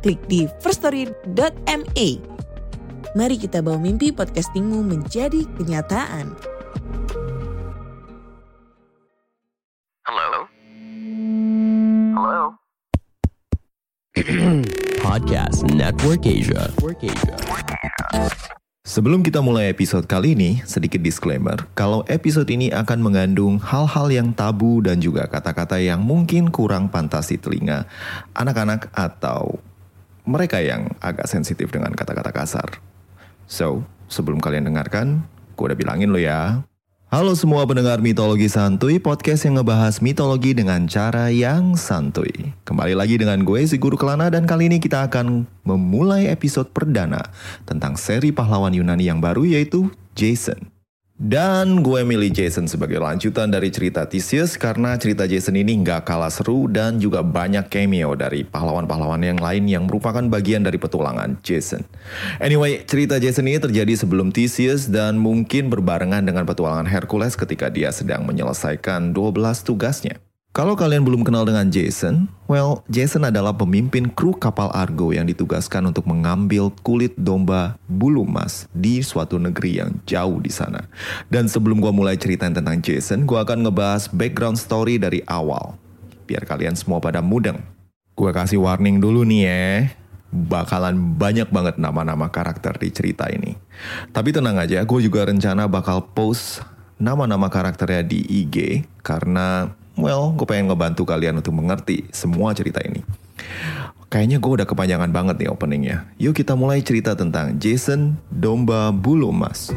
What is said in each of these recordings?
klik di firststory.me. Mari kita bawa mimpi podcastingmu menjadi kenyataan. Hello? Hello? Podcast Network Asia. Sebelum kita mulai episode kali ini, sedikit disclaimer, kalau episode ini akan mengandung hal-hal yang tabu dan juga kata-kata yang mungkin kurang pantas di telinga anak-anak atau mereka yang agak sensitif dengan kata-kata kasar. So, sebelum kalian dengarkan, gue udah bilangin lo ya. Halo semua pendengar Mitologi Santuy, podcast yang ngebahas mitologi dengan cara yang santuy. Kembali lagi dengan gue, si Guru Kelana, dan kali ini kita akan memulai episode perdana tentang seri pahlawan Yunani yang baru yaitu Jason. Dan gue milih Jason sebagai lanjutan dari cerita Theseus karena cerita Jason ini nggak kalah seru dan juga banyak cameo dari pahlawan-pahlawan yang lain yang merupakan bagian dari petualangan Jason. Anyway, cerita Jason ini terjadi sebelum Theseus dan mungkin berbarengan dengan petualangan Hercules ketika dia sedang menyelesaikan 12 tugasnya. Kalau kalian belum kenal dengan Jason, well, Jason adalah pemimpin kru kapal Argo yang ditugaskan untuk mengambil kulit domba bulu emas di suatu negeri yang jauh di sana. Dan sebelum gua mulai ceritain tentang Jason, gua akan ngebahas background story dari awal. Biar kalian semua pada mudeng. Gua kasih warning dulu nih ya bakalan banyak banget nama-nama karakter di cerita ini. Tapi tenang aja, gue juga rencana bakal post nama-nama karakternya di IG karena well, gue pengen ngebantu kalian untuk mengerti semua cerita ini. Kayaknya gue udah kepanjangan banget nih openingnya. Yuk kita mulai cerita tentang Jason Domba Bulu Emas.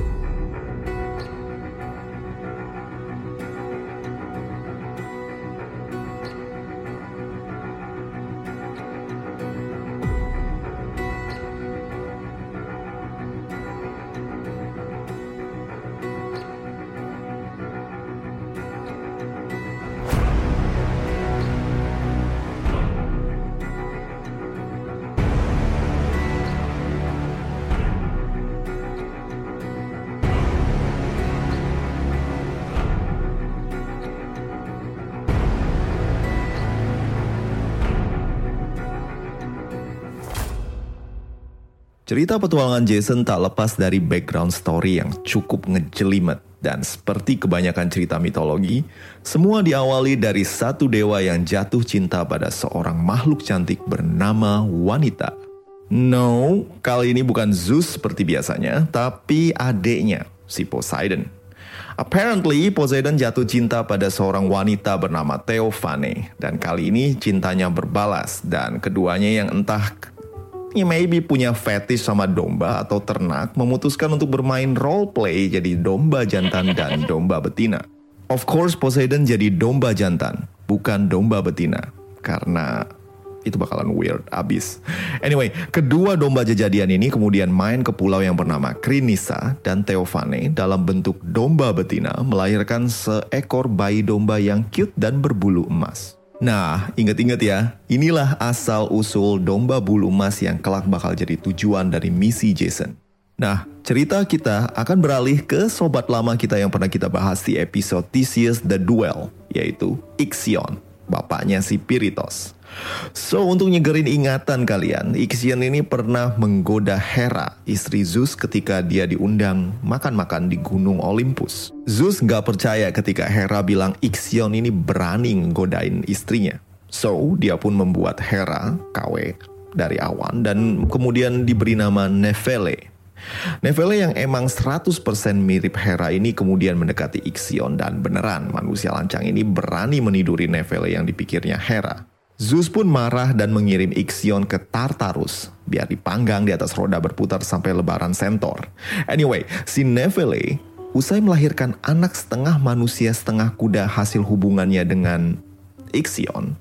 Cerita petualangan Jason tak lepas dari background story yang cukup ngejelimet dan seperti kebanyakan cerita mitologi, semua diawali dari satu dewa yang jatuh cinta pada seorang makhluk cantik bernama wanita. No, kali ini bukan Zeus seperti biasanya, tapi adiknya, si Poseidon. Apparently, Poseidon jatuh cinta pada seorang wanita bernama Theophane, dan kali ini cintanya berbalas, dan keduanya yang entah ya maybe punya fetish sama domba atau ternak memutuskan untuk bermain role play jadi domba jantan dan domba betina. Of course Poseidon jadi domba jantan, bukan domba betina. Karena itu bakalan weird abis. Anyway, kedua domba jejadian ini kemudian main ke pulau yang bernama Krinisa dan Theophane dalam bentuk domba betina melahirkan seekor bayi domba yang cute dan berbulu emas. Nah, inget-inget ya, inilah asal-usul domba bulu emas yang kelak bakal jadi tujuan dari misi Jason. Nah, cerita kita akan beralih ke sobat lama kita yang pernah kita bahas di episode Theseus The Duel, yaitu Ixion, bapaknya si Piritos. So, untuk nyegerin ingatan kalian, Ixion ini pernah menggoda Hera, istri Zeus ketika dia diundang makan-makan di Gunung Olympus. Zeus nggak percaya ketika Hera bilang Ixion ini berani nggodain istrinya. So, dia pun membuat Hera, KW, dari awan dan kemudian diberi nama Nefele. Nefele yang emang 100% mirip Hera ini kemudian mendekati Ixion dan beneran manusia lancang ini berani meniduri Nefele yang dipikirnya Hera. Zeus pun marah dan mengirim Ixion ke Tartarus biar dipanggang di atas roda berputar sampai lebaran Centaur. Anyway, si Nefele usai melahirkan anak setengah manusia setengah kuda hasil hubungannya dengan Ixion,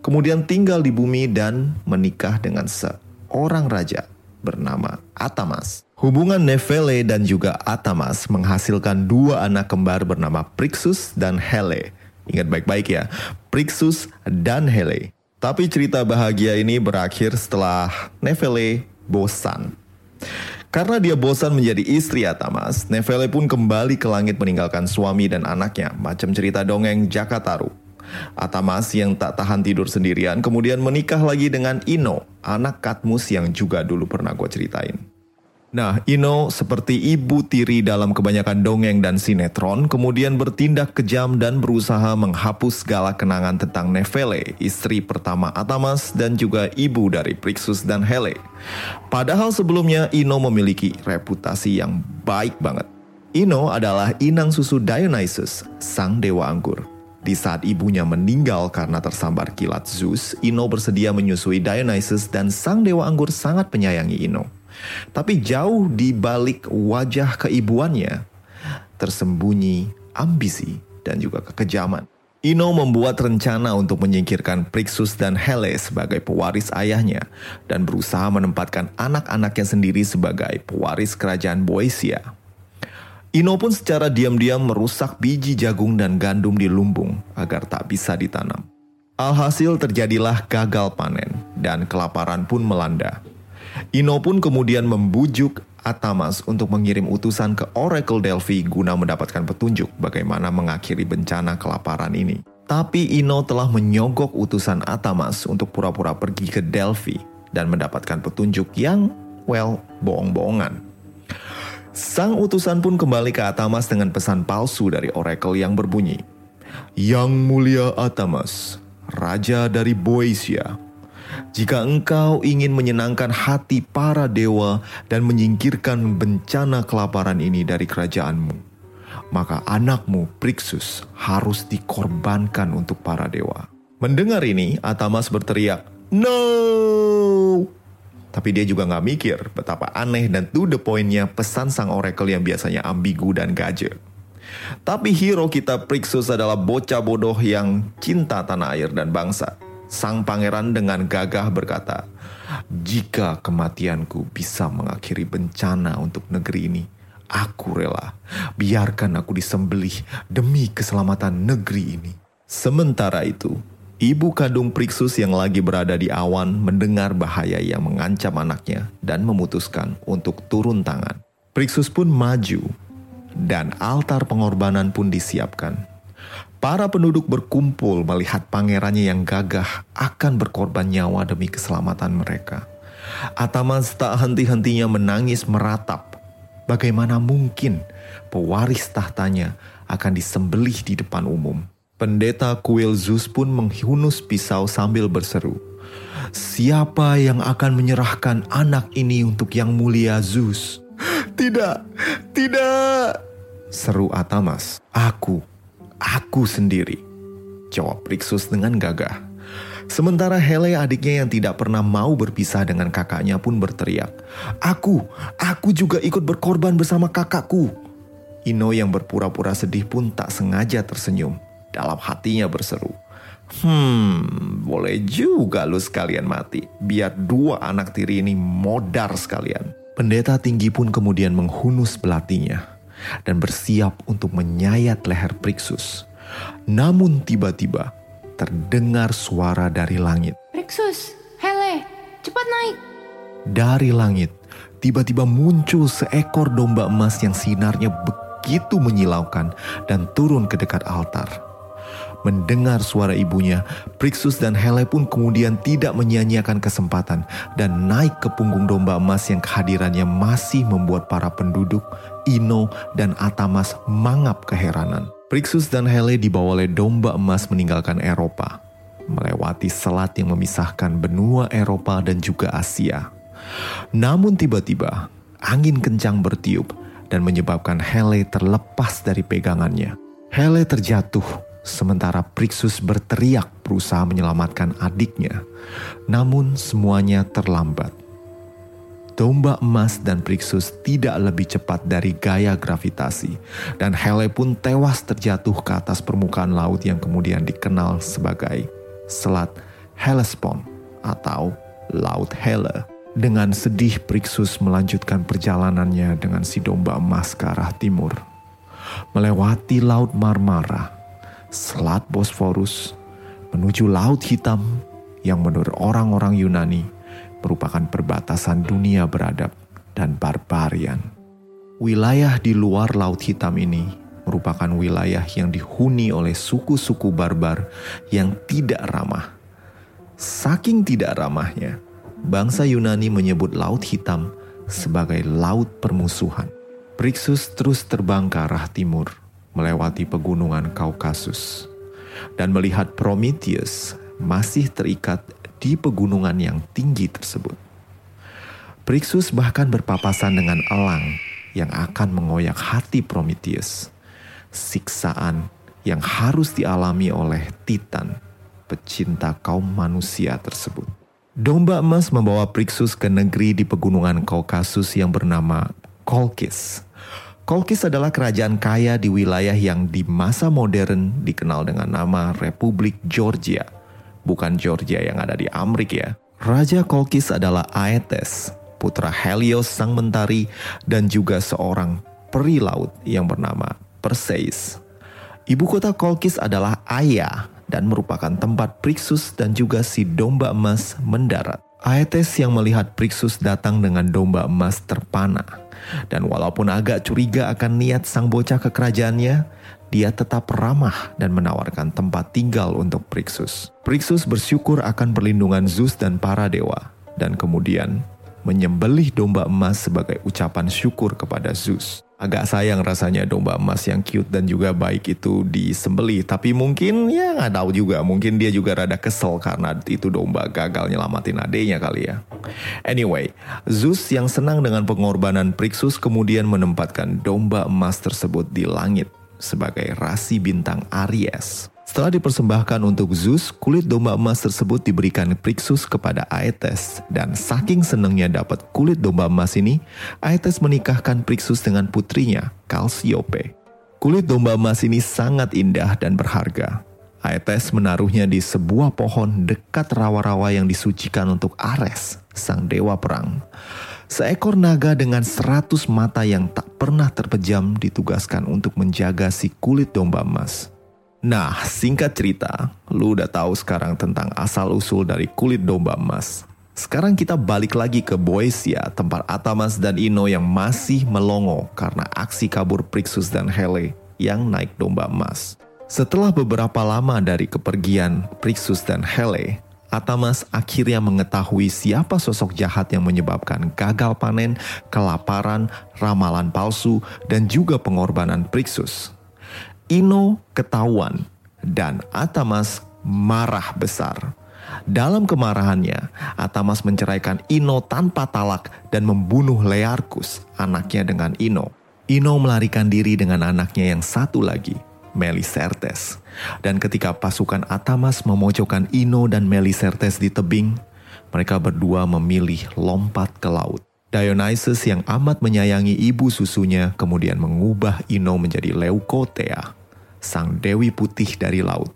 kemudian tinggal di bumi dan menikah dengan Se. seorang raja bernama Atamas. Hubungan Nefele dan juga Atamas menghasilkan dua anak kembar bernama Prixus dan Hele. Ingat baik-baik ya, Prixus dan Hele. Tapi cerita bahagia ini berakhir setelah Nefele bosan. Karena dia bosan menjadi istri Atamas, Nefele pun kembali ke langit meninggalkan suami dan anaknya, macam cerita dongeng Jakataru. Atamas yang tak tahan tidur sendirian kemudian menikah lagi dengan Ino, anak Katmus yang juga dulu pernah gue ceritain. Nah, Ino seperti ibu tiri dalam kebanyakan dongeng dan sinetron, kemudian bertindak kejam dan berusaha menghapus segala kenangan tentang Nefele, istri pertama Atamas dan juga ibu dari Prixus dan Hele. Padahal sebelumnya Ino memiliki reputasi yang baik banget. Ino adalah inang susu Dionysus, sang dewa anggur. Di saat ibunya meninggal karena tersambar kilat Zeus, Ino bersedia menyusui Dionysus dan sang dewa anggur sangat menyayangi Ino. Tapi jauh di balik wajah keibuannya, tersembunyi ambisi dan juga kekejaman. Ino membuat rencana untuk menyingkirkan Prixus dan Hele sebagai pewaris ayahnya dan berusaha menempatkan anak-anaknya sendiri sebagai pewaris kerajaan Boesia. Ino pun secara diam-diam merusak biji jagung dan gandum di lumbung agar tak bisa ditanam. Alhasil terjadilah gagal panen dan kelaparan pun melanda. Ino pun kemudian membujuk Atamas untuk mengirim utusan ke Oracle Delphi guna mendapatkan petunjuk bagaimana mengakhiri bencana kelaparan ini. Tapi Ino telah menyogok utusan Atamas untuk pura-pura pergi ke Delphi dan mendapatkan petunjuk yang, well, bohong-bohongan. Sang utusan pun kembali ke Atamas dengan pesan palsu dari Oracle yang berbunyi, Yang mulia Atamas, Raja dari Boesia, jika engkau ingin menyenangkan hati para dewa dan menyingkirkan bencana kelaparan ini dari kerajaanmu, maka anakmu Prixus harus dikorbankan untuk para dewa. Mendengar ini, Atamas berteriak, No! Tapi dia juga nggak mikir betapa aneh dan to the pointnya pesan sang oracle yang biasanya ambigu dan gaje. Tapi hero kita Prixus adalah bocah bodoh yang cinta tanah air dan bangsa. Sang pangeran dengan gagah berkata, "Jika kematianku bisa mengakhiri bencana untuk negeri ini, aku rela. Biarkan aku disembelih demi keselamatan negeri ini." Sementara itu, ibu kandung Prixus yang lagi berada di awan mendengar bahaya yang mengancam anaknya dan memutuskan untuk turun tangan. Prixus pun maju dan altar pengorbanan pun disiapkan. Para penduduk berkumpul melihat pangerannya yang gagah akan berkorban nyawa demi keselamatan mereka. Atamas tak henti-hentinya menangis meratap. Bagaimana mungkin pewaris tahtanya akan disembelih di depan umum? Pendeta kuil Zeus pun menghunus pisau sambil berseru. Siapa yang akan menyerahkan anak ini untuk yang mulia Zeus? Tidak, tidak, seru Atamas. Aku, Aku sendiri, jawab Rixus dengan gagah. Sementara Hele adiknya yang tidak pernah mau berpisah dengan kakaknya pun berteriak, Aku, aku juga ikut berkorban bersama kakakku. Ino yang berpura-pura sedih pun tak sengaja tersenyum. Dalam hatinya berseru, Hmm, boleh juga lu sekalian mati. Biar dua anak tiri ini modar sekalian. Pendeta tinggi pun kemudian menghunus belatinya dan bersiap untuk menyayat leher Prixus. Namun tiba-tiba terdengar suara dari langit. Prixus, Hele, cepat naik. Dari langit, tiba-tiba muncul seekor domba emas yang sinarnya begitu menyilaukan dan turun ke dekat altar. Mendengar suara ibunya, Prixus dan Hele pun kemudian tidak menyia-nyiakan kesempatan dan naik ke punggung domba emas yang kehadirannya masih membuat para penduduk, Ino, dan Atamas mangap keheranan. Prixus dan Hele dibawa oleh domba emas meninggalkan Eropa, melewati selat yang memisahkan benua Eropa dan juga Asia. Namun tiba-tiba, angin kencang bertiup dan menyebabkan Hele terlepas dari pegangannya. Hele terjatuh Sementara Prixus berteriak berusaha menyelamatkan adiknya, namun semuanya terlambat. Domba emas dan Prixus tidak lebih cepat dari gaya gravitasi, dan Hele pun tewas terjatuh ke atas permukaan laut yang kemudian dikenal sebagai Selat Hellespont atau Laut Hele. Dengan sedih Priksus melanjutkan perjalanannya dengan si domba emas ke arah timur. Melewati Laut Marmara, Selat Bosforus, menuju Laut Hitam yang menurut orang-orang Yunani merupakan perbatasan dunia beradab dan barbarian. Wilayah di luar Laut Hitam ini merupakan wilayah yang dihuni oleh suku-suku barbar yang tidak ramah. Saking tidak ramahnya, bangsa Yunani menyebut Laut Hitam sebagai Laut Permusuhan. Priksus terus terbang ke arah timur, melewati pegunungan Kaukasus, dan melihat Prometheus masih terikat di pegunungan yang tinggi tersebut. Priksus bahkan berpapasan dengan elang yang akan mengoyak hati Prometheus. Siksaan yang harus dialami oleh Titan, pecinta kaum manusia tersebut. Domba emas membawa Priksus ke negeri di pegunungan Kaukasus yang bernama Kolkis. Kolkis adalah kerajaan kaya di wilayah yang di masa modern dikenal dengan nama Republik Georgia. Bukan Georgia yang ada di Amerika ya. Raja Kolkis adalah Aetes, putra Helios sang mentari dan juga seorang peri laut yang bernama Perseus. Ibu kota Kolkis adalah Aya dan merupakan tempat Priksus dan juga si domba emas mendarat. Aetes yang melihat Priksus datang dengan domba emas terpana. Dan walaupun agak curiga akan niat sang bocah ke kerajaannya, dia tetap ramah dan menawarkan tempat tinggal untuk Priksus. Priksus bersyukur akan perlindungan Zeus dan para dewa, dan kemudian menyembelih domba emas sebagai ucapan syukur kepada Zeus. Agak sayang rasanya domba emas yang cute dan juga baik itu disembeli. Tapi mungkin ya nggak tahu juga. Mungkin dia juga rada kesel karena itu domba gagal nyelamatin adenya kali ya. Anyway, Zeus yang senang dengan pengorbanan Priksus kemudian menempatkan domba emas tersebut di langit sebagai rasi bintang Aries. Setelah dipersembahkan untuk Zeus, kulit domba emas tersebut diberikan Priksus kepada Aetes. Dan saking senangnya dapat kulit domba emas ini, Aetes menikahkan Priksus dengan putrinya, Kalsiope. Kulit domba emas ini sangat indah dan berharga. Aetes menaruhnya di sebuah pohon dekat rawa-rawa yang disucikan untuk Ares, sang dewa perang. Seekor naga dengan seratus mata yang tak pernah terpejam ditugaskan untuk menjaga si kulit domba emas. Nah, singkat cerita, lu udah tahu sekarang tentang asal-usul dari kulit domba emas. Sekarang kita balik lagi ke Boesia, tempat Atamas dan Ino yang masih melongo karena aksi kabur Priksus dan Hele yang naik domba emas. Setelah beberapa lama dari kepergian Priksus dan Hele, Atamas akhirnya mengetahui siapa sosok jahat yang menyebabkan gagal panen, kelaparan, ramalan palsu, dan juga pengorbanan Priksus. Ino ketahuan dan Atamas marah besar. Dalam kemarahannya, Atamas menceraikan Ino tanpa talak dan membunuh Learkus, anaknya dengan Ino. Ino melarikan diri dengan anaknya yang satu lagi, Melisertes. Dan ketika pasukan Atamas memojokkan Ino dan Melisertes di tebing, mereka berdua memilih lompat ke laut. Dionysus yang amat menyayangi ibu susunya kemudian mengubah Ino menjadi Leukotea, sang dewi putih dari laut.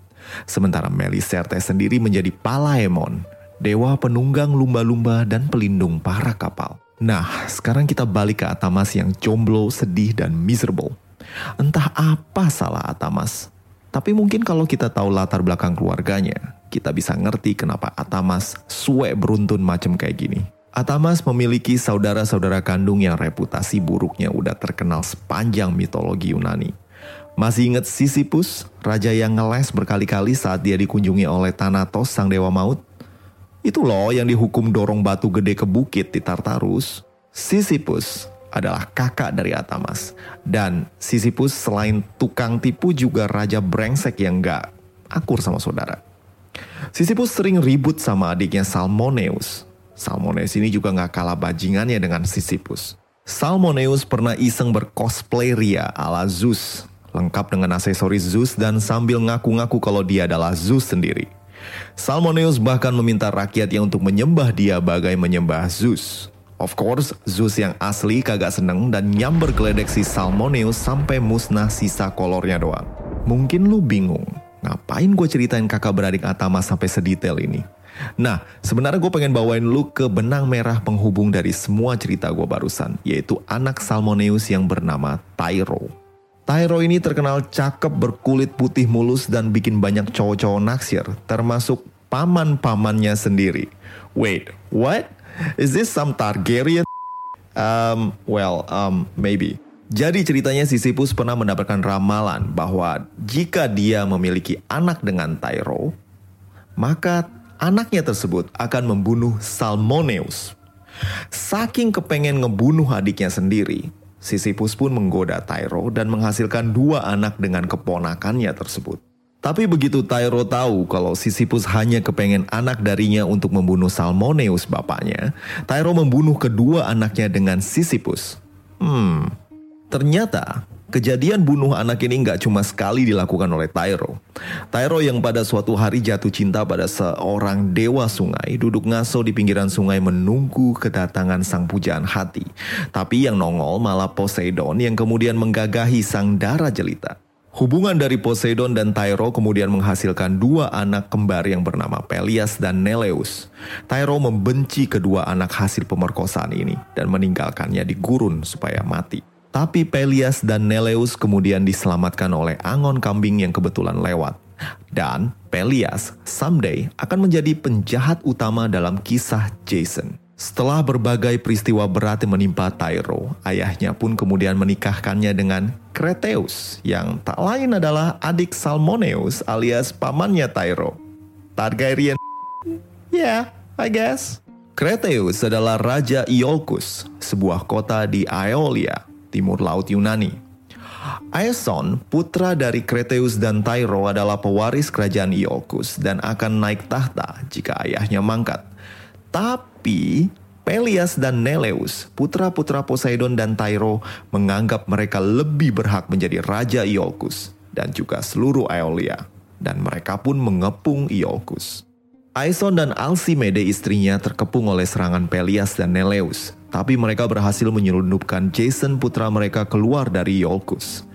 Sementara Meliserte sendiri menjadi Palaemon, dewa penunggang lumba-lumba dan pelindung para kapal. Nah, sekarang kita balik ke Atamas yang jomblo, sedih, dan miserable. Entah apa salah Atamas. Tapi mungkin kalau kita tahu latar belakang keluarganya, kita bisa ngerti kenapa Atamas suwe beruntun macam kayak gini. Atamas memiliki saudara-saudara kandung yang reputasi buruknya udah terkenal sepanjang mitologi Yunani. Masih ingat Sisyphus, raja yang ngeles berkali-kali saat dia dikunjungi oleh Thanatos, sang dewa maut? Itu loh yang dihukum dorong batu gede ke bukit di Tartarus. Sisyphus adalah kakak dari Atamas. Dan Sisyphus selain tukang tipu juga raja brengsek yang gak akur sama saudara. Sisyphus sering ribut sama adiknya Salmoneus. Salmoneus ini juga gak kalah bajingannya dengan Sisyphus. Salmoneus pernah iseng bercosplay Ria ala Zeus, lengkap dengan aksesoris Zeus dan sambil ngaku-ngaku kalau dia adalah Zeus sendiri. Salmoneus bahkan meminta rakyatnya untuk menyembah dia bagai menyembah Zeus. Of course, Zeus yang asli kagak seneng dan nyamber geledek si Salmoneus sampai musnah sisa kolornya doang. Mungkin lu bingung, ngapain gue ceritain kakak beradik Atama sampai sedetail ini? Nah, sebenarnya gue pengen bawain lu ke benang merah penghubung dari semua cerita gue barusan, yaitu anak Salmoneus yang bernama Tyro. Tyro ini terkenal cakep berkulit putih mulus dan bikin banyak cowok-cowok naksir, termasuk paman-pamannya sendiri. Wait, what? Is this some Targaryen? Um, well, um, maybe. Jadi ceritanya Sisyphus pernah mendapatkan ramalan bahwa jika dia memiliki anak dengan Tyro, maka anaknya tersebut akan membunuh Salmoneus. Saking kepengen ngebunuh adiknya sendiri, Sisyphus pun menggoda Tyro dan menghasilkan dua anak dengan keponakannya tersebut. Tapi begitu Tyro tahu kalau Sisyphus hanya kepengen anak darinya untuk membunuh Salmoneus bapaknya, Tyro membunuh kedua anaknya dengan Sisyphus. Hmm, ternyata Kejadian bunuh anak ini nggak cuma sekali dilakukan oleh Tyro. Tyro yang pada suatu hari jatuh cinta pada seorang dewa sungai duduk ngaso di pinggiran sungai menunggu kedatangan sang pujaan hati. Tapi yang nongol malah Poseidon yang kemudian menggagahi sang darah jelita. Hubungan dari Poseidon dan Tyro kemudian menghasilkan dua anak kembar yang bernama Pelias dan Neleus. Tyro membenci kedua anak hasil pemerkosaan ini dan meninggalkannya di gurun supaya mati. Tapi Pelias dan Neleus kemudian diselamatkan oleh Angon Kambing yang kebetulan lewat. Dan Pelias someday akan menjadi penjahat utama dalam kisah Jason. Setelah berbagai peristiwa berat yang menimpa Tyro, ayahnya pun kemudian menikahkannya dengan Kreteus yang tak lain adalah adik Salmoneus alias pamannya Tyro. Targaryen. Yeah, I guess. Kreteus adalah Raja Iolcus, sebuah kota di Aeolia, timur laut Yunani. Aeson, putra dari Kreteus dan Tyro adalah pewaris kerajaan Iolcus dan akan naik tahta jika ayahnya mangkat. Tapi Pelias dan Neleus, putra-putra Poseidon dan Tyro, menganggap mereka lebih berhak menjadi raja Iolcus dan juga seluruh Aeolia. Dan mereka pun mengepung Iolcus. Aeson dan Alcimede istrinya terkepung oleh serangan Pelias dan Neleus, tapi mereka berhasil menyelundupkan Jason putra mereka keluar dari Iolcus.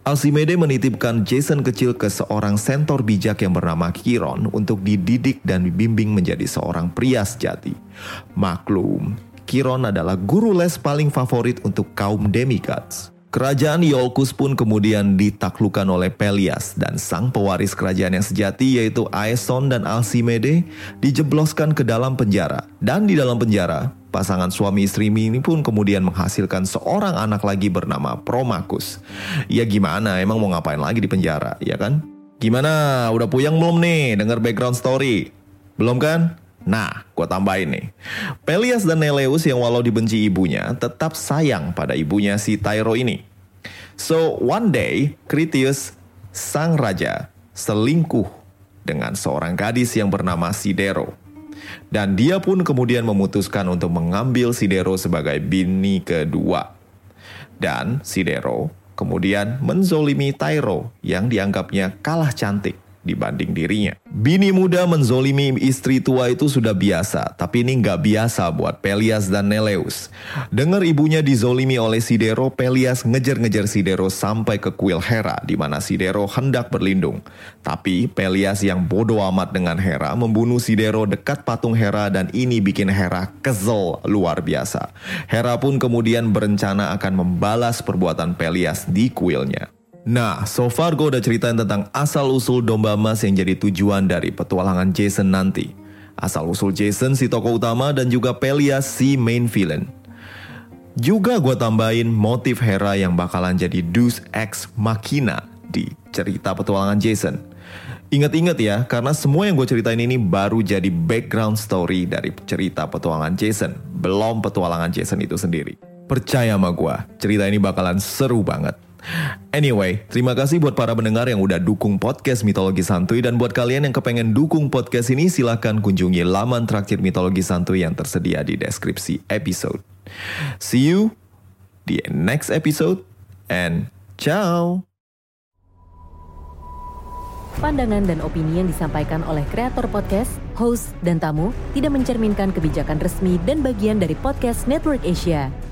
Alcimede menitipkan Jason kecil ke seorang sentor bijak yang bernama Chiron untuk dididik dan dibimbing menjadi seorang pria sejati. Maklum, Chiron adalah guru les paling favorit untuk kaum demigods. Kerajaan Iolcus pun kemudian ditaklukkan oleh Pelias dan sang pewaris kerajaan yang sejati yaitu Aeson dan Alcimede dijebloskan ke dalam penjara. Dan di dalam penjara, pasangan suami istri ini pun kemudian menghasilkan seorang anak lagi bernama Promachus. Ya gimana, emang mau ngapain lagi di penjara, ya kan? Gimana, udah puyang belum nih denger background story? Belum kan? Nah, gue tambahin nih. Pelias dan Neleus yang walau dibenci ibunya, tetap sayang pada ibunya si Tyro ini. So, one day, Critius, sang raja, selingkuh dengan seorang gadis yang bernama Sidero. Dan dia pun kemudian memutuskan untuk mengambil Sidero sebagai bini kedua. Dan Sidero kemudian menzolimi Tyro yang dianggapnya kalah cantik dibanding dirinya. Bini muda menzolimi istri tua itu sudah biasa, tapi ini nggak biasa buat Pelias dan Neleus. Dengar ibunya dizolimi oleh Sidero, Pelias ngejar-ngejar Sidero sampai ke kuil Hera, di mana Sidero hendak berlindung. Tapi Pelias yang bodoh amat dengan Hera membunuh Sidero dekat patung Hera dan ini bikin Hera kesel luar biasa. Hera pun kemudian berencana akan membalas perbuatan Pelias di kuilnya. Nah, so far gue udah ceritain tentang asal-usul domba emas yang jadi tujuan dari petualangan Jason nanti. Asal-usul Jason si tokoh utama dan juga Pelias si main villain. Juga gue tambahin motif Hera yang bakalan jadi Deus Ex Machina di cerita petualangan Jason. Ingat-ingat ya, karena semua yang gue ceritain ini baru jadi background story dari cerita petualangan Jason, belum petualangan Jason itu sendiri. Percaya sama gue, cerita ini bakalan seru banget. Anyway, terima kasih buat para pendengar yang udah dukung podcast Mitologi Santuy dan buat kalian yang kepengen dukung podcast ini silahkan kunjungi laman traktir Mitologi Santuy yang tersedia di deskripsi episode. See you di next episode and ciao! Pandangan dan opini yang disampaikan oleh kreator podcast, host, dan tamu tidak mencerminkan kebijakan resmi dan bagian dari podcast Network Asia.